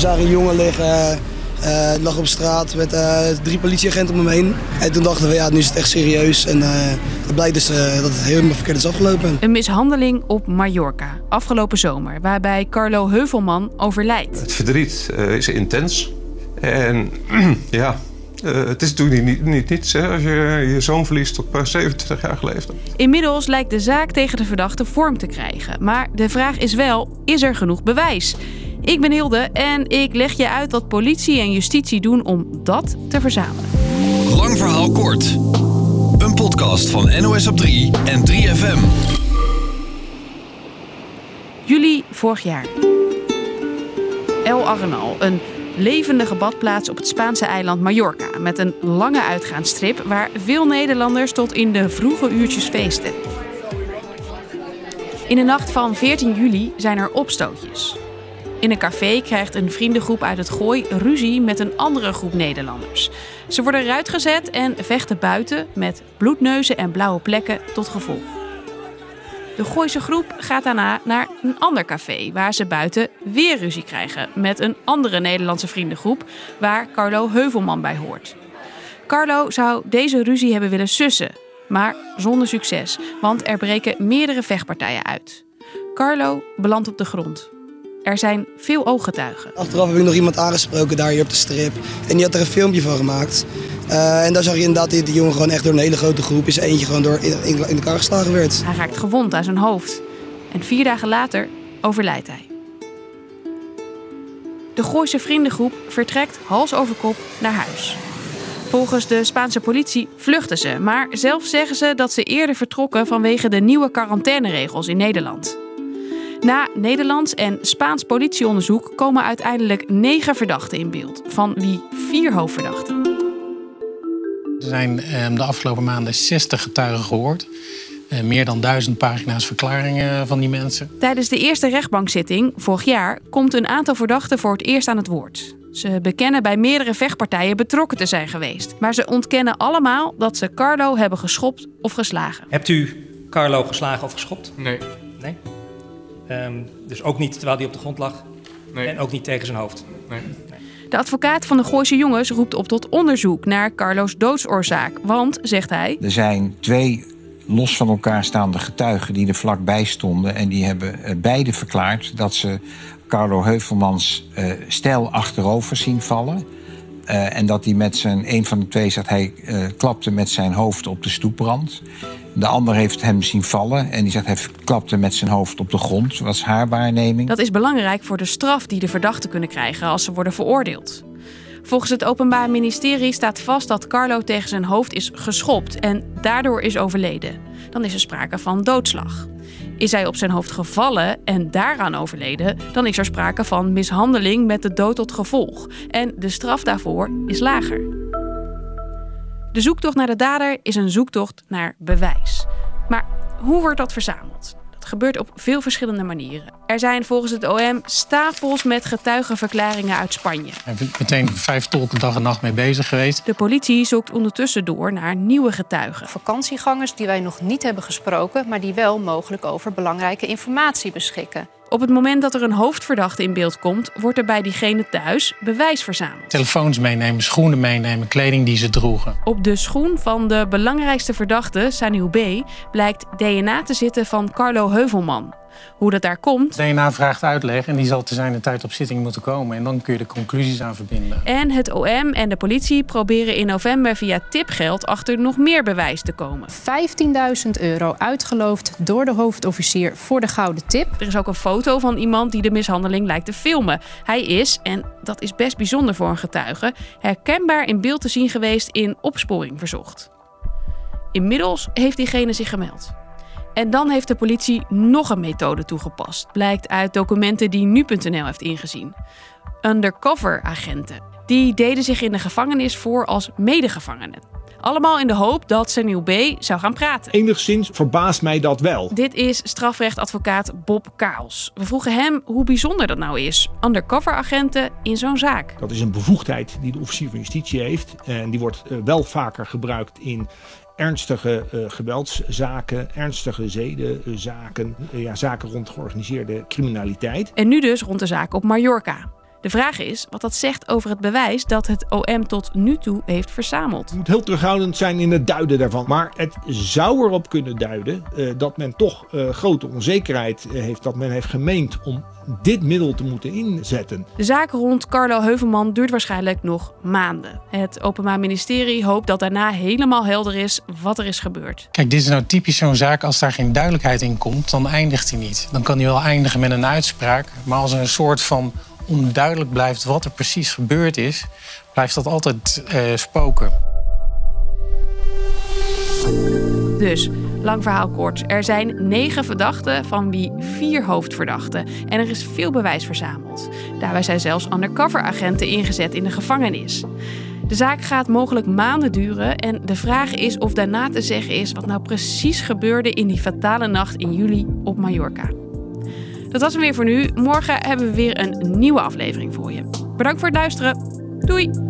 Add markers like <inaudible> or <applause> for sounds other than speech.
zagen een jongen liggen, uh, lag op straat met uh, drie politieagenten om hem heen. En toen dachten we, ja, nu is het echt serieus. En uh, het blijkt dus dat het helemaal verkeerd is afgelopen. Een mishandeling op Mallorca, afgelopen zomer, waarbij Carlo Heuvelman overlijdt. Het verdriet is intens. En <clears throat> ja, uh, het is natuurlijk niet, niet, niets hè, als je je zoon verliest op 27 jaar leeftijd. Inmiddels lijkt de zaak tegen de verdachte vorm te krijgen. Maar de vraag is wel, is er genoeg bewijs? Ik ben Hilde en ik leg je uit wat politie en justitie doen om dat te verzamelen. Lang verhaal kort. Een podcast van NOS op 3 en 3FM. Juli vorig jaar. El Arenal, een levendige badplaats op het Spaanse eiland Mallorca. Met een lange uitgaansstrip waar veel Nederlanders tot in de vroege uurtjes feesten. In de nacht van 14 juli zijn er opstootjes. In een café krijgt een vriendengroep uit het Gooi ruzie met een andere groep Nederlanders. Ze worden eruit gezet en vechten buiten met bloedneuzen en blauwe plekken tot gevolg. De Gooise groep gaat daarna naar een ander café, waar ze buiten weer ruzie krijgen met een andere Nederlandse vriendengroep, waar Carlo Heuvelman bij hoort. Carlo zou deze ruzie hebben willen sussen, maar zonder succes, want er breken meerdere vechtpartijen uit. Carlo belandt op de grond. Er zijn veel ooggetuigen. Achteraf heb ik nog iemand aangesproken daar hier op de strip. En die had er een filmpje van gemaakt. Uh, en daar zag je inderdaad dat die jongen gewoon echt door een hele grote groep is eentje gewoon door in, in, in elkaar geslagen werd. Hij raakt gewond aan zijn hoofd. En vier dagen later overlijdt hij. De Gooise vriendengroep vertrekt hals over kop naar huis. Volgens de Spaanse politie vluchten ze, maar zelf zeggen ze dat ze eerder vertrokken vanwege de nieuwe quarantaineregels in Nederland. Na Nederlands en Spaans politieonderzoek komen uiteindelijk negen verdachten in beeld, van wie vier hoofdverdachten. Er zijn ehm, de afgelopen maanden 60 getuigen gehoord. Eh, meer dan duizend pagina's verklaringen van die mensen. Tijdens de eerste rechtbankzitting vorig jaar komt een aantal verdachten voor het eerst aan het woord. Ze bekennen bij meerdere vechtpartijen betrokken te zijn geweest. Maar ze ontkennen allemaal dat ze Carlo hebben geschopt of geslagen. Hebt u Carlo geslagen of geschopt? Nee. Nee? Um, dus ook niet terwijl hij op de grond lag? Nee. En ook niet tegen zijn hoofd? Nee. De advocaat van de Gooise jongens roept op tot onderzoek naar Carlo's doodsoorzaak. Want, zegt hij... Er zijn twee los van elkaar staande getuigen die er vlakbij stonden... en die hebben eh, beide verklaard dat ze Carlo Heuvelmans uh, stijl achterover zien vallen... Uh, en dat hij met zijn, een van de twee zegt, hij uh, klapte met zijn hoofd op de stoeprand. De ander heeft hem zien vallen en die zegt hij klapte met zijn hoofd op de grond. Was haar waarneming. Dat is belangrijk voor de straf die de verdachten kunnen krijgen als ze worden veroordeeld. Volgens het Openbaar Ministerie staat vast dat Carlo tegen zijn hoofd is geschopt en daardoor is overleden. Dan is er sprake van doodslag. Is hij op zijn hoofd gevallen en daaraan overleden, dan is er sprake van mishandeling met de dood tot gevolg. En de straf daarvoor is lager. De zoektocht naar de dader is een zoektocht naar bewijs. Maar hoe wordt dat verzameld? Dat gebeurt op veel verschillende manieren. Er zijn volgens het OM stapels met getuigenverklaringen uit Spanje. Er zijn meteen vijf tolken dag en nacht mee bezig geweest. De politie zoekt ondertussen door naar nieuwe getuigen. Vakantiegangers die wij nog niet hebben gesproken, maar die wel mogelijk over belangrijke informatie beschikken. Op het moment dat er een hoofdverdachte in beeld komt, wordt er bij diegene thuis bewijs verzameld. Telefoons meenemen, schoenen meenemen, kleding die ze droegen. Op de schoen van de belangrijkste verdachte, Sanil B, blijkt DNA te zitten van Carlo Heuvelman. Hoe dat daar komt. DNA vraagt uitleg en die zal te zijn de tijd op zitting moeten komen. En dan kun je de conclusies aan verbinden. En het OM en de politie proberen in november via tipgeld achter nog meer bewijs te komen. 15.000 euro uitgeloofd door de hoofdofficier voor de gouden tip. Er is ook een foto van iemand die de mishandeling lijkt te filmen. Hij is, en dat is best bijzonder voor een getuige, herkenbaar in beeld te zien geweest in opsporing verzocht. Inmiddels heeft diegene zich gemeld. En dan heeft de politie nog een methode toegepast, blijkt uit documenten die nu.nl heeft ingezien. Undercover agenten. Die deden zich in de gevangenis voor als medegevangenen. Allemaal in de hoop dat Senil B. zou gaan praten. Enigszins verbaast mij dat wel. Dit is strafrechtadvocaat Bob Kaals. We vroegen hem hoe bijzonder dat nou is. Undercover agenten in zo'n zaak. Dat is een bevoegdheid die de officier van justitie heeft. En die wordt eh, wel vaker gebruikt in ernstige uh, geweldszaken, ernstige zedenzaken, uh, ja, zaken rond georganiseerde criminaliteit. En nu dus rond de zaak op Mallorca. De vraag is wat dat zegt over het bewijs dat het OM tot nu toe heeft verzameld. Je moet heel terughoudend zijn in het duiden daarvan. Maar het zou erop kunnen duiden uh, dat men toch uh, grote onzekerheid heeft. Dat men heeft gemeend om dit middel te moeten inzetten. De zaak rond Carlo Heuvelman duurt waarschijnlijk nog maanden. Het Openbaar Ministerie hoopt dat daarna helemaal helder is wat er is gebeurd. Kijk, dit is nou typisch zo'n zaak. Als daar geen duidelijkheid in komt, dan eindigt hij niet. Dan kan hij wel eindigen met een uitspraak. Maar als er een soort van onduidelijk blijft wat er precies gebeurd is, blijft dat altijd uh, spoken. Dus, lang verhaal kort. Er zijn negen verdachten, van wie vier hoofdverdachten. En er is veel bewijs verzameld. Daarbij zijn zelfs undercover-agenten ingezet in de gevangenis. De zaak gaat mogelijk maanden duren en de vraag is of daarna te zeggen is wat nou precies gebeurde in die fatale nacht in juli op Mallorca. Dat was hem weer voor nu. Morgen hebben we weer een nieuwe aflevering voor je. Bedankt voor het luisteren. Doei!